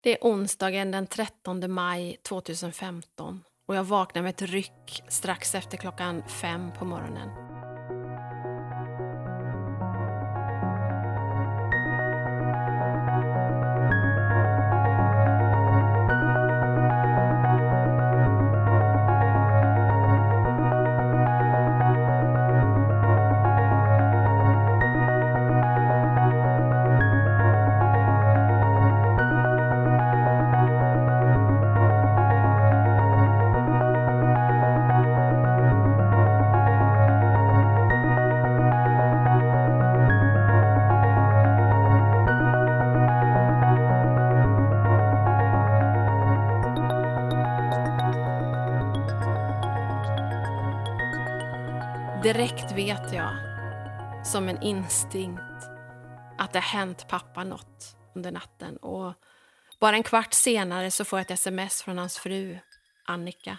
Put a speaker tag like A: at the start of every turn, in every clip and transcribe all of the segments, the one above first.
A: Det är onsdagen den 13 maj 2015 och jag vaknar med ett ryck strax efter klockan fem på morgonen. Som en instinkt, att det har hänt pappa något under natten. Och bara en kvart senare så får jag ett sms från hans fru, Annika.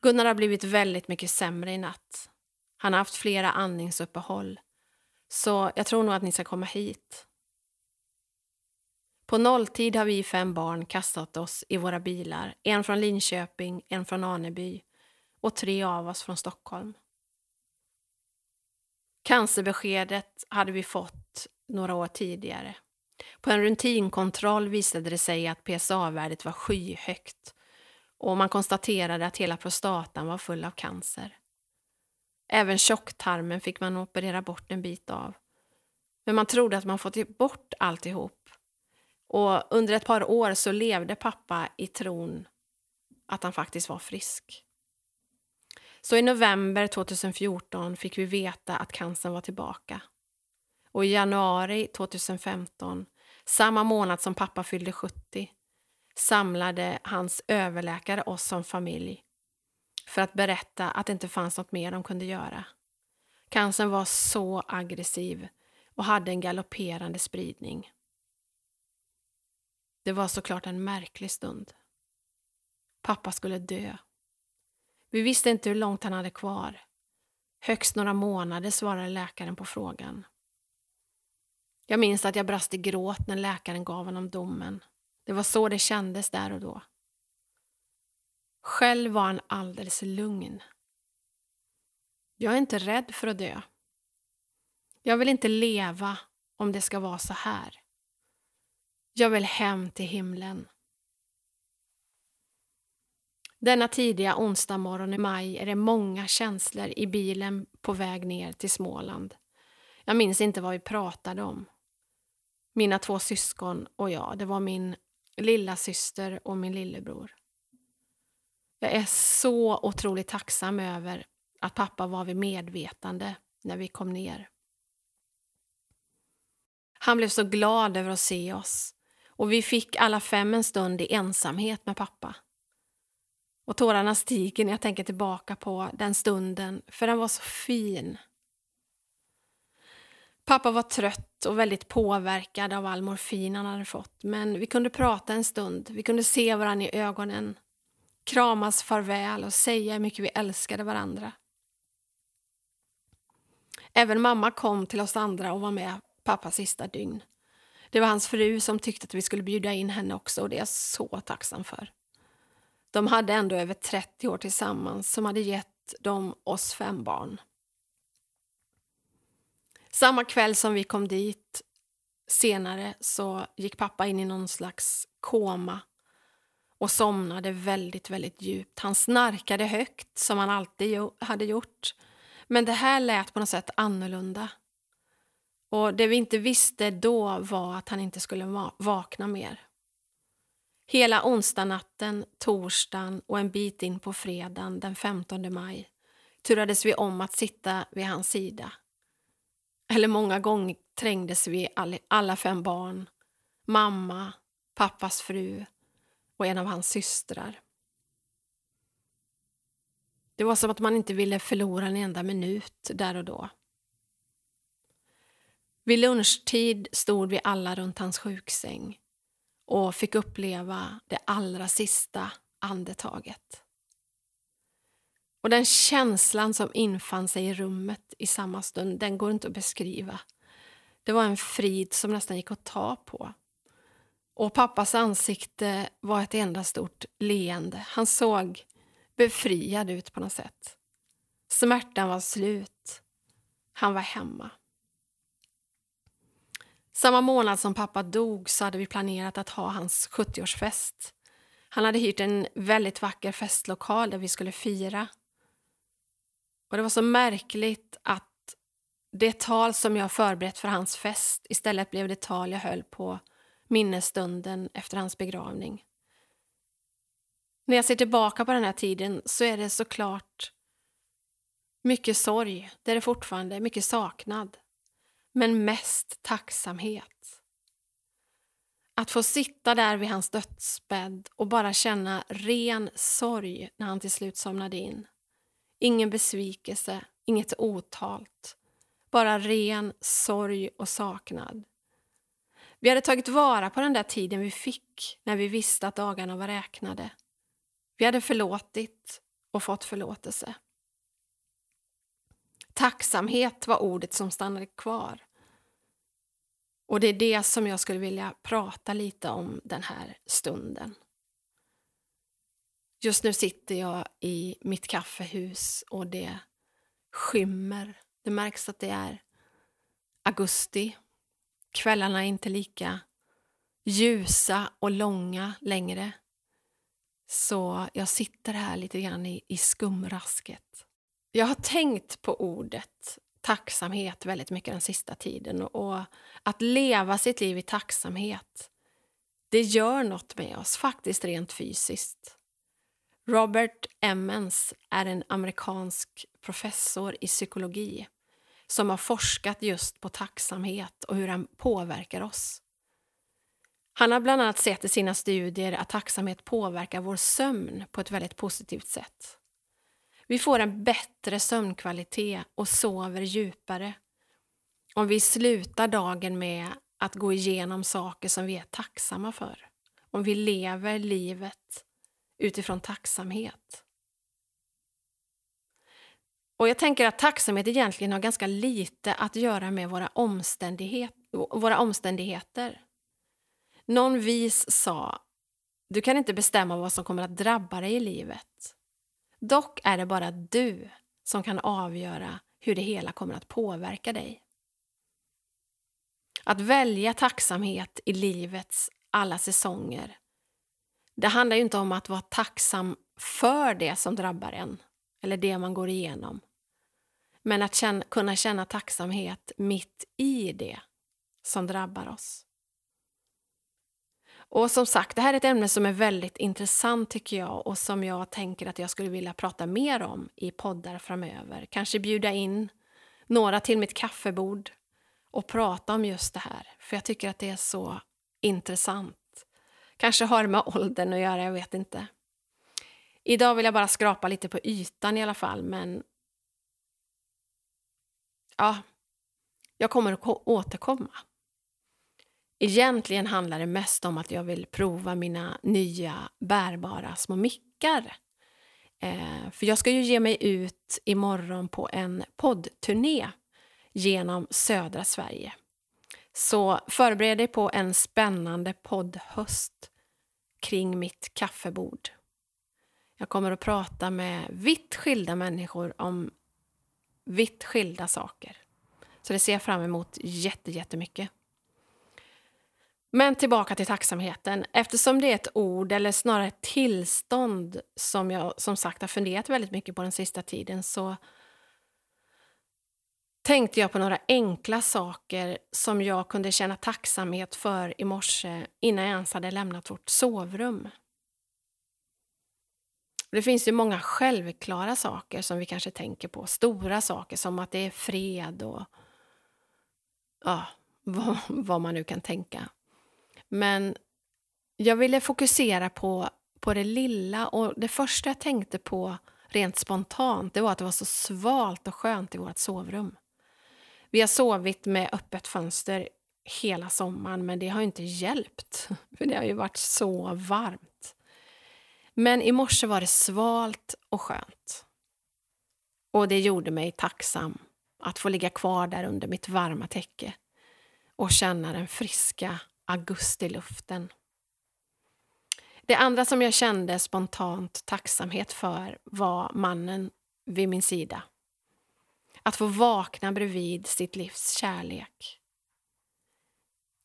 A: Gunnar har blivit väldigt mycket sämre i natt. Han har haft flera andningsuppehåll. Så jag tror nog att ni ska komma hit. På nolltid har vi fem barn kastat oss i våra bilar. En från Linköping, en från Aneby och tre av oss från Stockholm. Cancerbeskedet hade vi fått några år tidigare. På en rutinkontroll visade det sig att PSA-värdet var skyhögt och man konstaterade att hela prostatan var full av cancer. Även tjocktarmen fick man operera bort en bit av. Men man trodde att man fått bort alltihop. Och under ett par år så levde pappa i tron att han faktiskt var frisk. Så i november 2014 fick vi veta att cancern var tillbaka. Och i januari 2015, samma månad som pappa fyllde 70, samlade hans överläkare oss som familj för att berätta att det inte fanns något mer de kunde göra. Cancern var så aggressiv och hade en galopperande spridning. Det var såklart en märklig stund. Pappa skulle dö. Vi visste inte hur långt han hade kvar. Högst några månader svarade läkaren på frågan. Jag minns att jag brast i gråt när läkaren gav honom domen. Det var så det kändes där och då. Själv var han alldeles lugn. Jag är inte rädd för att dö. Jag vill inte leva om det ska vara så här. Jag vill hem till himlen. Denna tidiga onsdag morgon i maj är det många känslor i bilen på väg ner till Småland. Jag minns inte vad vi pratade om. Mina två syskon och jag, det var min lilla syster och min lillebror. Jag är så otroligt tacksam över att pappa var vid medvetande när vi kom ner. Han blev så glad över att se oss och vi fick alla fem en stund i ensamhet med pappa. Och tårarna stiger när jag tänker tillbaka på den stunden, för den var så fin. Pappa var trött och väldigt påverkad av all morfin han hade fått, men vi kunde prata en stund. Vi kunde se varandra i ögonen, kramas farväl och säga hur mycket vi älskade varandra. Även mamma kom till oss andra och var med pappas sista dygn. Det var hans fru som tyckte att vi skulle bjuda in henne också och det är jag så tacksam för. De hade ändå över 30 år tillsammans som hade gett dem oss fem barn. Samma kväll som vi kom dit senare så gick pappa in i någon slags koma och somnade väldigt, väldigt djupt. Han snarkade högt som han alltid hade gjort. Men det här lät på något sätt annorlunda. Och det vi inte visste då var att han inte skulle vakna mer. Hela onsdagnatten, torsdagen och en bit in på fredagen den 15 maj turades vi om att sitta vid hans sida. Eller många gånger trängdes vi alla fem barn, mamma, pappas fru och en av hans systrar. Det var som att man inte ville förlora en enda minut där och då. Vid lunchtid stod vi alla runt hans sjuksäng och fick uppleva det allra sista andetaget. Och den känslan som infann sig i rummet i samma stund, den går inte att beskriva. Det var en frid som nästan gick att ta på. Och pappas ansikte var ett enda stort leende. Han såg befriad ut på något sätt. Smärtan var slut. Han var hemma. Samma månad som pappa dog så hade vi planerat att ha hans 70-årsfest. Han hade hyrt en väldigt vacker festlokal där vi skulle fira. Och Det var så märkligt att det tal som jag förberett för hans fest istället blev det tal jag höll på minnesstunden efter hans begravning. När jag ser tillbaka på den här tiden så är det såklart mycket sorg, det är det fortfarande, mycket saknad. Men mest tacksamhet. Att få sitta där vid hans dödsbädd och bara känna ren sorg när han till slut somnade in. Ingen besvikelse, inget otalt. Bara ren sorg och saknad. Vi hade tagit vara på den där tiden vi fick när vi visste att dagarna var räknade. Vi hade förlåtit och fått förlåtelse. Tacksamhet var ordet som stannade kvar. Och det är det som jag skulle vilja prata lite om den här stunden. Just nu sitter jag i mitt kaffehus och det skymmer. Det märks att det är augusti. Kvällarna är inte lika ljusa och långa längre. Så jag sitter här lite grann i, i skumrasket. Jag har tänkt på ordet tacksamhet väldigt mycket den sista tiden och att leva sitt liv i tacksamhet det gör något med oss, faktiskt rent fysiskt. Robert Emmons är en amerikansk professor i psykologi som har forskat just på tacksamhet och hur den påverkar oss. Han har bland annat sett i sina studier att tacksamhet påverkar vår sömn på ett väldigt positivt sätt. Vi får en bättre sömnkvalitet och sover djupare om vi slutar dagen med att gå igenom saker som vi är tacksamma för. Om vi lever livet utifrån tacksamhet. Och jag tänker att tacksamhet egentligen har ganska lite att göra med våra, omständighet, våra omständigheter. Någon vis sa, du kan inte bestämma vad som kommer att drabba dig i livet. Dock är det bara du som kan avgöra hur det hela kommer att påverka dig. Att välja tacksamhet i livets alla säsonger. Det handlar ju inte om att vara tacksam för det som drabbar en eller det man går igenom. Men att känna, kunna känna tacksamhet mitt i det som drabbar oss. Och som sagt, det här är ett ämne som är väldigt intressant tycker jag och som jag tänker att jag skulle vilja prata mer om i poddar framöver. Kanske bjuda in några till mitt kaffebord och prata om just det här, för jag tycker att det är så intressant. Kanske har det med åldern att göra, jag vet inte. Idag vill jag bara skrapa lite på ytan i alla fall, men ja, jag kommer att återkomma. Egentligen handlar det mest om att jag vill prova mina nya bärbara små mickar. Eh, för jag ska ju ge mig ut imorgon på en poddturné genom södra Sverige. Så förbered dig på en spännande poddhöst kring mitt kaffebord. Jag kommer att prata med vitt skilda människor om vitt skilda saker. Så det ser jag fram emot jättemycket. Men tillbaka till tacksamheten. Eftersom det är ett ord, eller snarare ett tillstånd som jag som sagt har funderat väldigt mycket på den sista tiden så tänkte jag på några enkla saker som jag kunde känna tacksamhet för i morse innan jag ens hade lämnat vårt sovrum. Det finns ju många självklara saker som vi kanske tänker på. Stora saker som att det är fred och ja, vad, vad man nu kan tänka. Men jag ville fokusera på, på det lilla och det första jag tänkte på rent spontant det var att det var så svalt och skönt i vårt sovrum. Vi har sovit med öppet fönster hela sommaren men det har inte hjälpt för det har ju varit så varmt. Men i morse var det svalt och skönt. Och det gjorde mig tacksam att få ligga kvar där under mitt varma täcke och känna den friska augustiluften Det andra som jag kände spontant tacksamhet för var mannen vid min sida. Att få vakna bredvid sitt livs kärlek.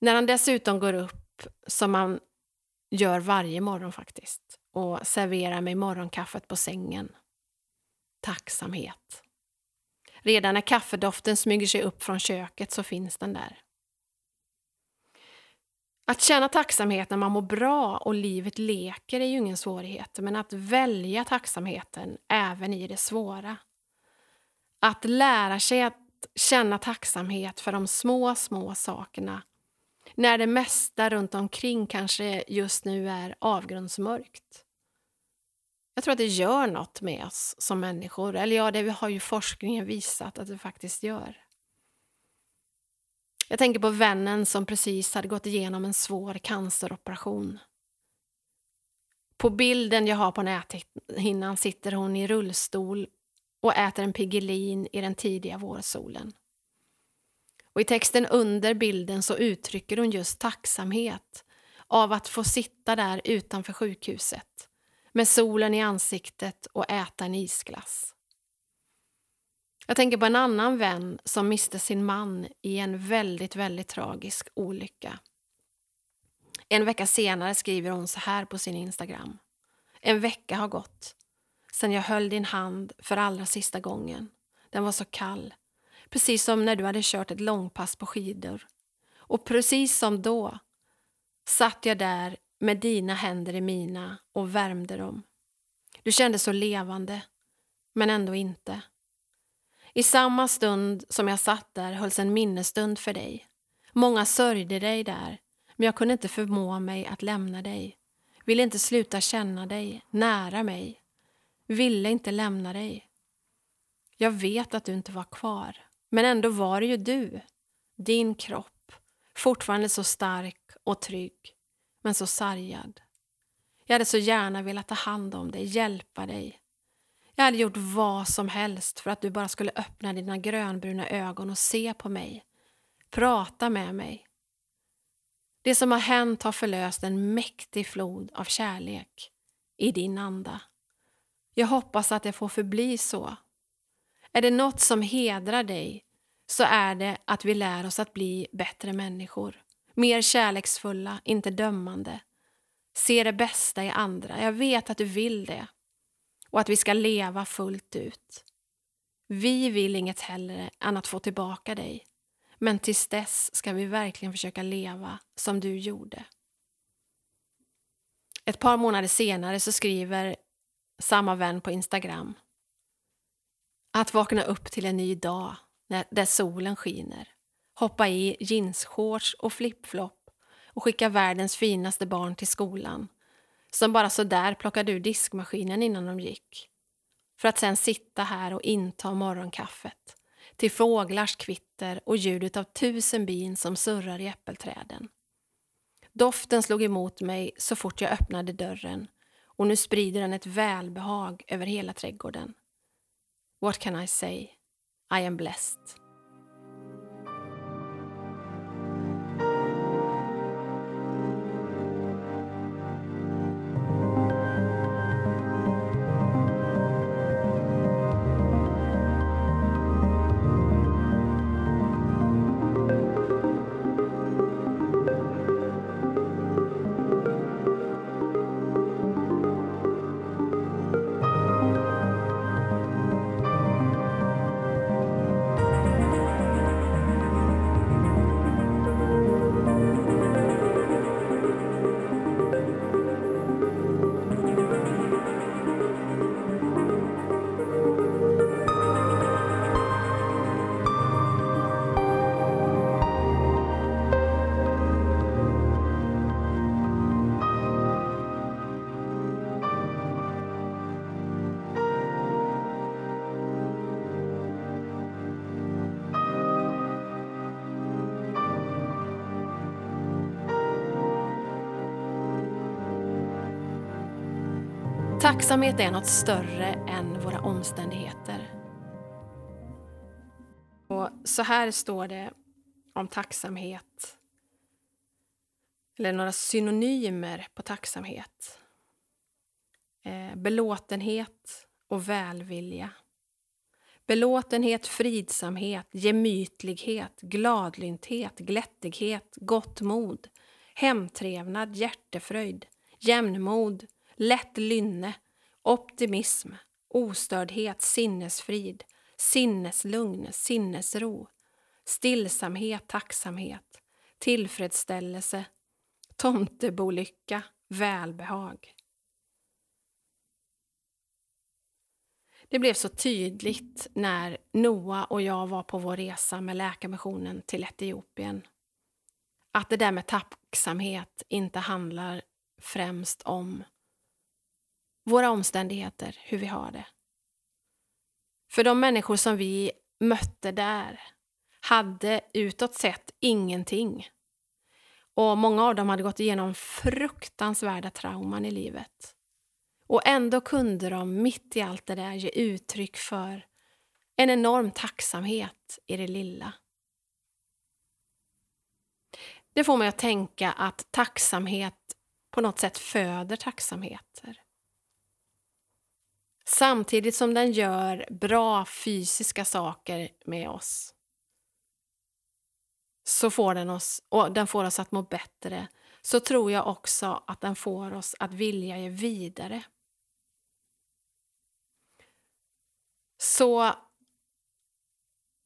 A: När han dessutom går upp, som han gör varje morgon faktiskt, och serverar mig morgonkaffet på sängen. Tacksamhet. Redan när kaffedoften smyger sig upp från köket så finns den där. Att känna tacksamhet när man mår bra och livet leker är ju ingen svårighet, men att välja tacksamheten även i det svåra. Att lära sig att känna tacksamhet för de små, små sakerna när det mesta runt omkring kanske just nu är avgrundsmörkt. Jag tror att det gör något med oss som människor. Eller ja, det har ju forskningen visat att det faktiskt gör. Jag tänker på vännen som precis hade gått igenom en svår canceroperation. På bilden jag har på näthinnan sitter hon i rullstol och äter en Piggelin i den tidiga vårsolen. Och I texten under bilden så uttrycker hon just tacksamhet av att få sitta där utanför sjukhuset med solen i ansiktet och äta en isglass. Jag tänker på en annan vän som miste sin man i en väldigt, väldigt tragisk olycka. En vecka senare skriver hon så här på sin Instagram. En vecka har gått sen jag höll din hand för allra sista gången. Den var så kall, precis som när du hade kört ett långpass på skidor. Och precis som då satt jag där med dina händer i mina och värmde dem. Du kändes så levande, men ändå inte. I samma stund som jag satt där hölls en minnesstund för dig. Många sörjde dig där, men jag kunde inte förmå mig att lämna dig. Ville inte sluta känna dig, nära mig. Ville inte lämna dig. Jag vet att du inte var kvar, men ändå var det ju du. Din kropp, fortfarande så stark och trygg, men så sargad. Jag hade så gärna velat ta hand om dig, hjälpa dig. Jag hade gjort vad som helst för att du bara skulle öppna dina grönbruna ögon och se på mig. Prata med mig. Det som har hänt har förlöst en mäktig flod av kärlek i din anda. Jag hoppas att det får förbli så. Är det något som hedrar dig så är det att vi lär oss att bli bättre människor. Mer kärleksfulla, inte dömande. Se det bästa i andra. Jag vet att du vill det och att vi ska leva fullt ut. Vi vill inget hellre än att få tillbaka dig. Men tills dess ska vi verkligen försöka leva som du gjorde. Ett par månader senare så skriver samma vän på Instagram. Att vakna upp till en ny dag där solen skiner, hoppa i jeansshorts och flipflop och skicka världens finaste barn till skolan som bara sådär plockade ur diskmaskinen innan de gick. För att sen sitta här och inta morgonkaffet till fåglars kvitter och ljudet av tusen bin som surrar i äppelträden. Doften slog emot mig så fort jag öppnade dörren och nu sprider den ett välbehag över hela trädgården. What can I say? I am blessed. Tacksamhet är något större än våra omständigheter. Och så här står det om tacksamhet. Eller några synonymer på tacksamhet. Eh, belåtenhet och välvilja. Belåtenhet, fridsamhet, gemytlighet, gladlynthet, glättighet, gott mod, hemtrevnad, hjärtefröjd, jämnmod, lätt lynne, optimism, ostördhet, sinnesfrid, sinneslugn, sinnesro, stillsamhet, tacksamhet, tillfredsställelse, tomtebolycka, välbehag. Det blev så tydligt när Noah och jag var på vår resa med Läkarmissionen till Etiopien att det där med tacksamhet inte handlar främst om våra omständigheter, hur vi har det. För de människor som vi mötte där hade utåt sett ingenting. Och många av dem hade gått igenom fruktansvärda trauman i livet. Och ändå kunde de mitt i allt det där ge uttryck för en enorm tacksamhet i det lilla. Det får mig att tänka att tacksamhet på något sätt föder tacksamheter. Samtidigt som den gör bra fysiska saker med oss så får den oss, och den får oss att må bättre så tror jag också att den får oss att vilja ge vidare. Så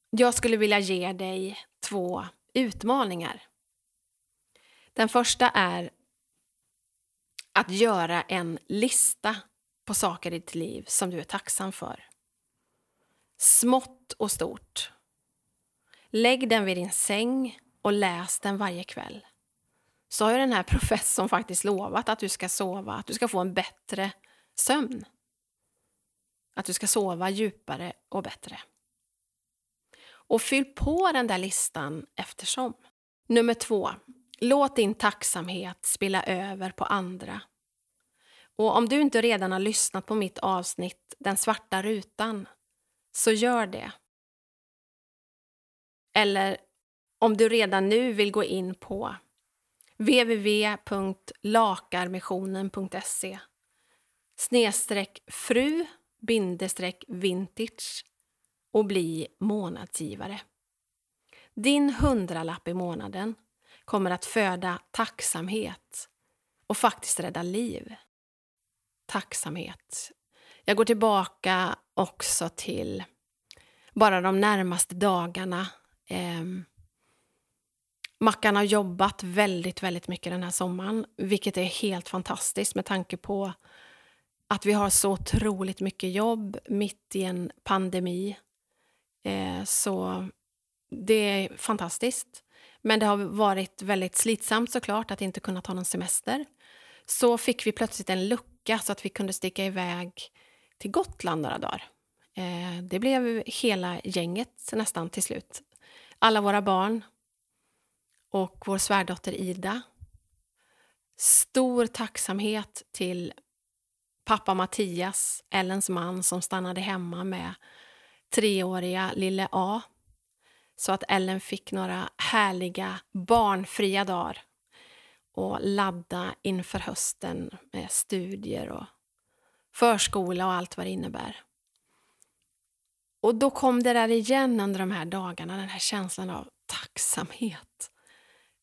A: jag skulle vilja ge dig två utmaningar. Den första är att göra en lista på saker i ditt liv som du är tacksam för. Smått och stort. Lägg den vid din säng och läs den varje kväll. Så har ju den här professorn faktiskt lovat att du ska sova, att du ska få en bättre sömn. Att du ska sova djupare och bättre. Och fyll på den där listan eftersom. Nummer två. Låt din tacksamhet spilla över på andra. Och om du inte redan har lyssnat på mitt avsnitt Den svarta rutan, så gör det. Eller om du redan nu vill gå in på www.lakarmissionen.se snedstreck fru bindestreck vintage och bli månadsgivare. Din hundralapp i månaden kommer att föda tacksamhet och faktiskt rädda liv. Tacksamhet. Jag går tillbaka också till bara de närmaste dagarna. Eh, Mackan har jobbat väldigt, väldigt mycket den här sommaren, vilket är helt fantastiskt med tanke på att vi har så otroligt mycket jobb mitt i en pandemi. Eh, så det är fantastiskt. Men det har varit väldigt slitsamt såklart att inte kunna ta någon semester. Så fick vi plötsligt en lucka så att vi kunde sticka iväg till Gotland några dagar. Eh, det blev hela gänget nästan till slut. Alla våra barn och vår svärdotter Ida. Stor tacksamhet till pappa Mattias, Ellens man, som stannade hemma med treåriga lille A så att Ellen fick några härliga barnfria dagar och ladda inför hösten med studier och förskola och allt vad det innebär. Och då kom det där igen under de här dagarna, den här känslan av tacksamhet.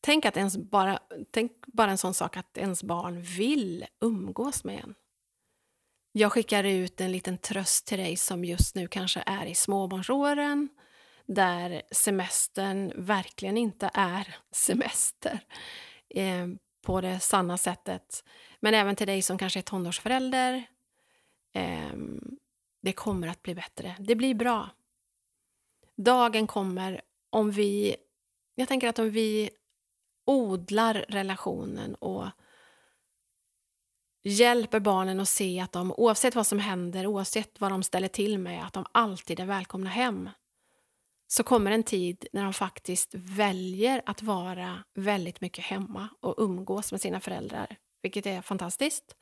A: Tänk, att ens bara, tänk bara en sån sak att ens barn vill umgås med en. Jag skickar ut en liten tröst till dig som just nu kanske är i småbarnsåren där semestern verkligen inte är semester eh, på det sanna sättet. Men även till dig som kanske är tonårsförälder. Eh, det kommer att bli bättre. Det blir bra. Dagen kommer om vi... Jag tänker att om vi odlar relationen och hjälper barnen att se att de oavsett vad som händer, oavsett vad de ställer till med, att de alltid är välkomna hem. Så kommer en tid när de faktiskt väljer att vara väldigt mycket hemma och umgås med sina föräldrar, vilket är fantastiskt.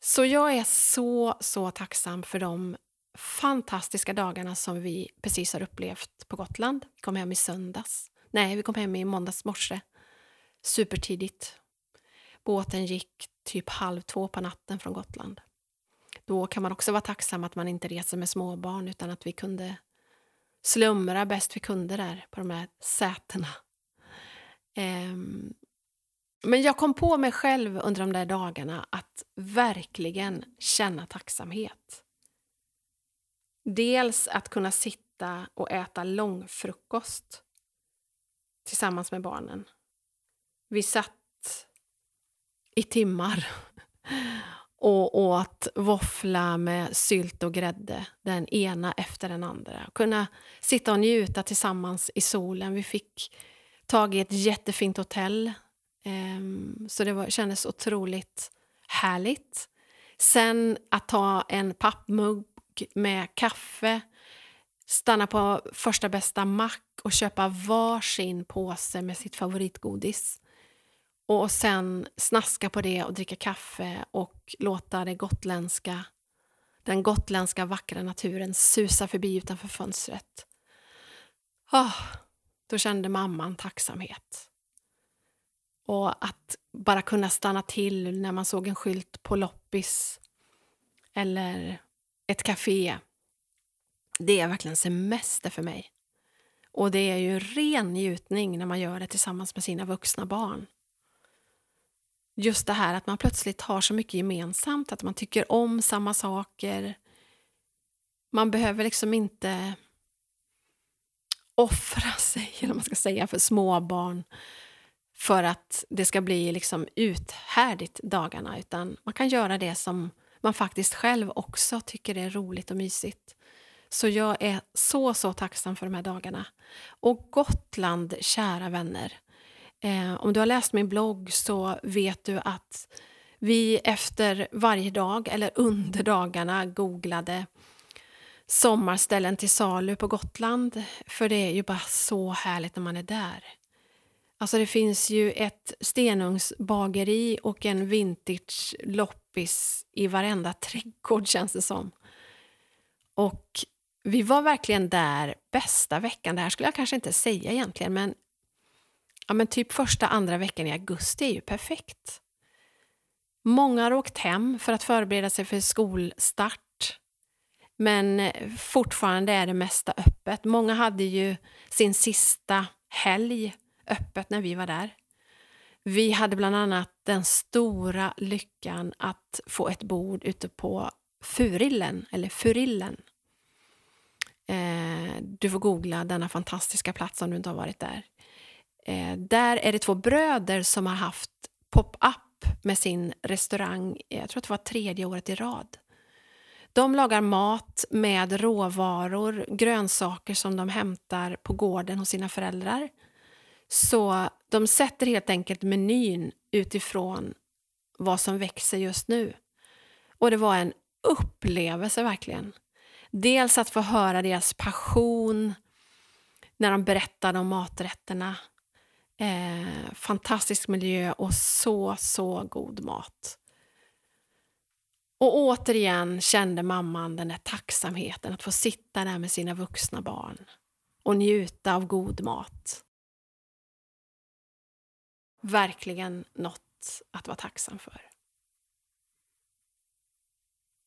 A: Så jag är så, så tacksam för de fantastiska dagarna som vi precis har upplevt på Gotland. Vi kom hem i söndags. Nej, vi kom hem i måndags morse. Supertidigt. Båten gick typ halv två på natten från Gotland. Då kan man också vara tacksam att man inte reser med småbarn utan att vi kunde slumra bäst vi kunde där på de här sätena. Um, men jag kom på mig själv under de där dagarna att verkligen känna tacksamhet. Dels att kunna sitta och äta långfrukost tillsammans med barnen. Vi satt i timmar och åt våffla med sylt och grädde, den ena efter den andra. Kunna sitta och njuta tillsammans i solen. Vi fick tag i ett jättefint hotell, ehm, så det var, kändes otroligt härligt. Sen att ta en pappmugg med kaffe, stanna på första bästa mack och köpa varsin påse med sitt favoritgodis. Och sen snaska på det och dricka kaffe och låta det gotländska, den gotländska vackra naturen susa förbi utanför fönstret. Oh, då kände mamman tacksamhet. Och att bara kunna stanna till när man såg en skylt på loppis eller ett café. Det är verkligen semester för mig. Och det är ju ren njutning när man gör det tillsammans med sina vuxna barn. Just det här att man plötsligt har så mycket gemensamt, att man tycker om samma saker. Man behöver liksom inte offra sig, eller man ska säga, för småbarn för att det ska bli liksom uthärdigt dagarna, utan man kan göra det som man faktiskt själv också tycker är roligt och mysigt. Så jag är så, så tacksam för de här dagarna. Och Gotland, kära vänner. Eh, om du har läst min blogg så vet du att vi efter varje dag, eller under dagarna, googlade sommarställen till salu på Gotland. För det är ju bara så härligt när man är där. Alltså det finns ju ett stenugnsbageri och en vintage loppis i varenda trädgård känns det som. Och vi var verkligen där bästa veckan. Det här skulle jag kanske inte säga egentligen men, ja, men typ första, andra veckan i augusti är ju perfekt. Många har åkt hem för att förbereda sig för skolstart. Men eh, fortfarande är det mesta öppet. Många hade ju sin sista helg öppet när vi var där. Vi hade bland annat den stora lyckan att få ett bord ute på Furillen, eller Furillen. Eh, du får googla denna fantastiska plats om du inte har varit där. Eh, där är det två bröder som har haft pop-up med sin restaurang, eh, jag tror att det var tredje året i rad. De lagar mat med råvaror, grönsaker som de hämtar på gården hos sina föräldrar så de sätter helt enkelt menyn utifrån vad som växer just nu. Och det var en upplevelse verkligen. Dels att få höra deras passion när de berättade om maträtterna. Eh, fantastisk miljö och så, så god mat. Och återigen kände mamman den där tacksamheten att få sitta där med sina vuxna barn och njuta av god mat verkligen något att vara tacksam för.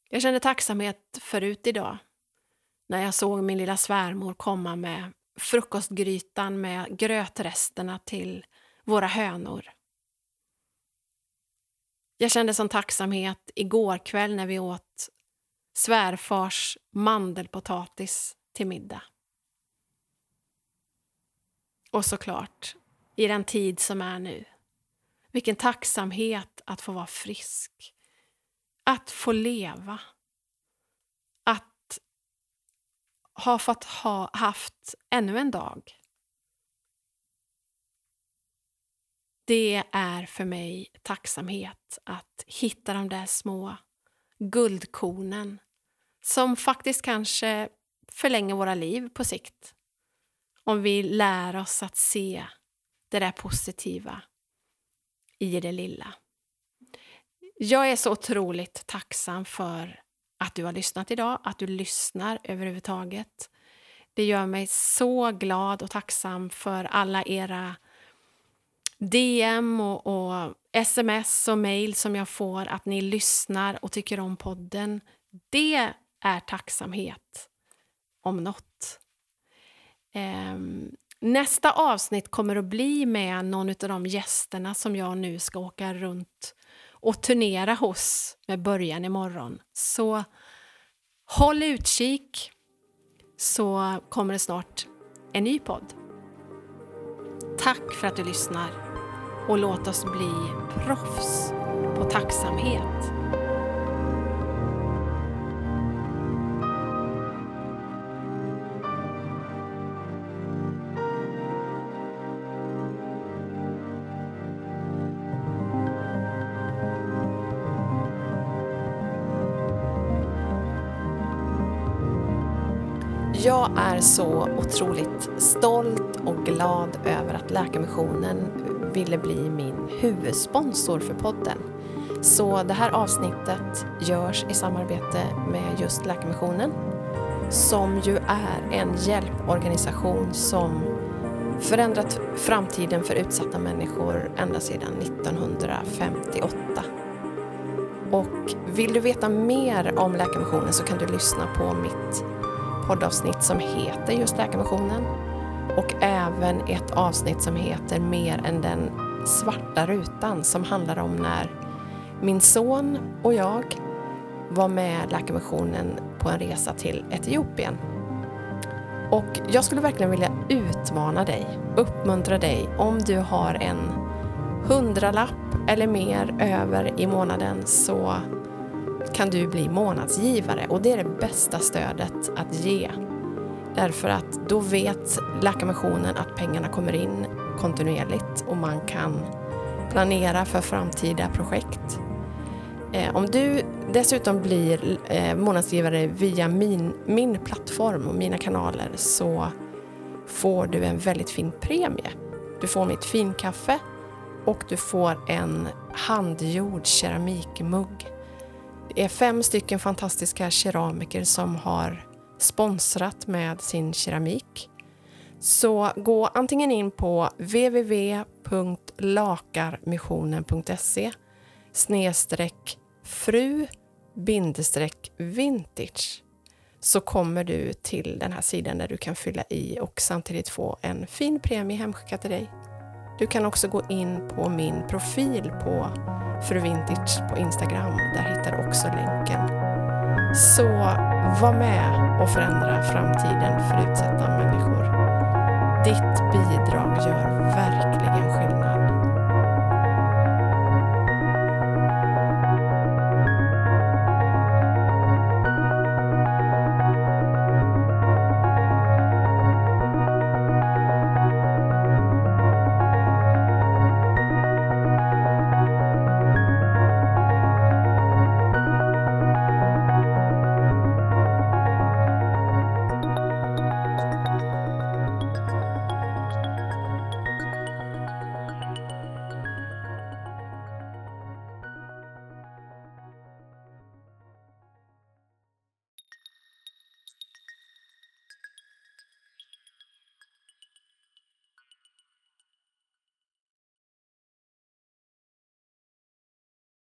A: Jag kände tacksamhet förut idag när jag såg min lilla svärmor komma med frukostgrytan med grötresterna till våra hönor. Jag kände som tacksamhet igår kväll när vi åt svärfars mandelpotatis till middag. Och såklart i den tid som är nu. Vilken tacksamhet att få vara frisk. Att få leva. Att har fått ha haft ännu en dag. Det är för mig tacksamhet att hitta de där små guldkornen som faktiskt kanske förlänger våra liv på sikt. Om vi lär oss att se det där positiva i det lilla. Jag är så otroligt tacksam för att du har lyssnat idag, att du lyssnar överhuvudtaget. Det gör mig så glad och tacksam för alla era DM och, och sms och mejl som jag får att ni lyssnar och tycker om podden. Det är tacksamhet om något. Um, nästa avsnitt kommer att bli med någon av de gästerna som jag nu ska åka runt och turnera hos med början imorgon. Så håll utkik så kommer det snart en ny podd. Tack för att du lyssnar och låt oss bli proffs på tacksamhet. Jag är så otroligt stolt och glad över att Läkarmissionen ville bli min huvudsponsor för podden. Så det här avsnittet görs i samarbete med just Läkarmissionen som ju är en hjälporganisation som förändrat framtiden för utsatta människor ända sedan 1958. Och vill du veta mer om Läkarmissionen så kan du lyssna på mitt poddavsnitt som heter just Läkarmissionen och även ett avsnitt som heter Mer än den svarta rutan som handlar om när min son och jag var med Läkarmissionen på en resa till Etiopien. Och jag skulle verkligen vilja utmana dig, uppmuntra dig om du har en hundralapp eller mer över i månaden så kan du bli månadsgivare och det är det bästa stödet att ge. Därför att då vet Läkarmissionen att pengarna kommer in kontinuerligt och man kan planera för framtida projekt. Eh, om du dessutom blir eh, månadsgivare via min, min plattform och mina kanaler så får du en väldigt fin premie. Du får mitt finkaffe och du får en handgjord keramikmugg det är fem stycken fantastiska keramiker som har sponsrat med sin keramik. Så gå antingen in på www.lakarmissionen.se snedstreck fru bindestreck vintage så kommer du till den här sidan där du kan fylla i och samtidigt få en fin premie hemskickad till dig. Du kan också gå in på min profil på Fru Vintage på Instagram. Där hittar du också länken. Så var med och förändra framtiden för utsatta människor. Ditt bidrag gör verkligen.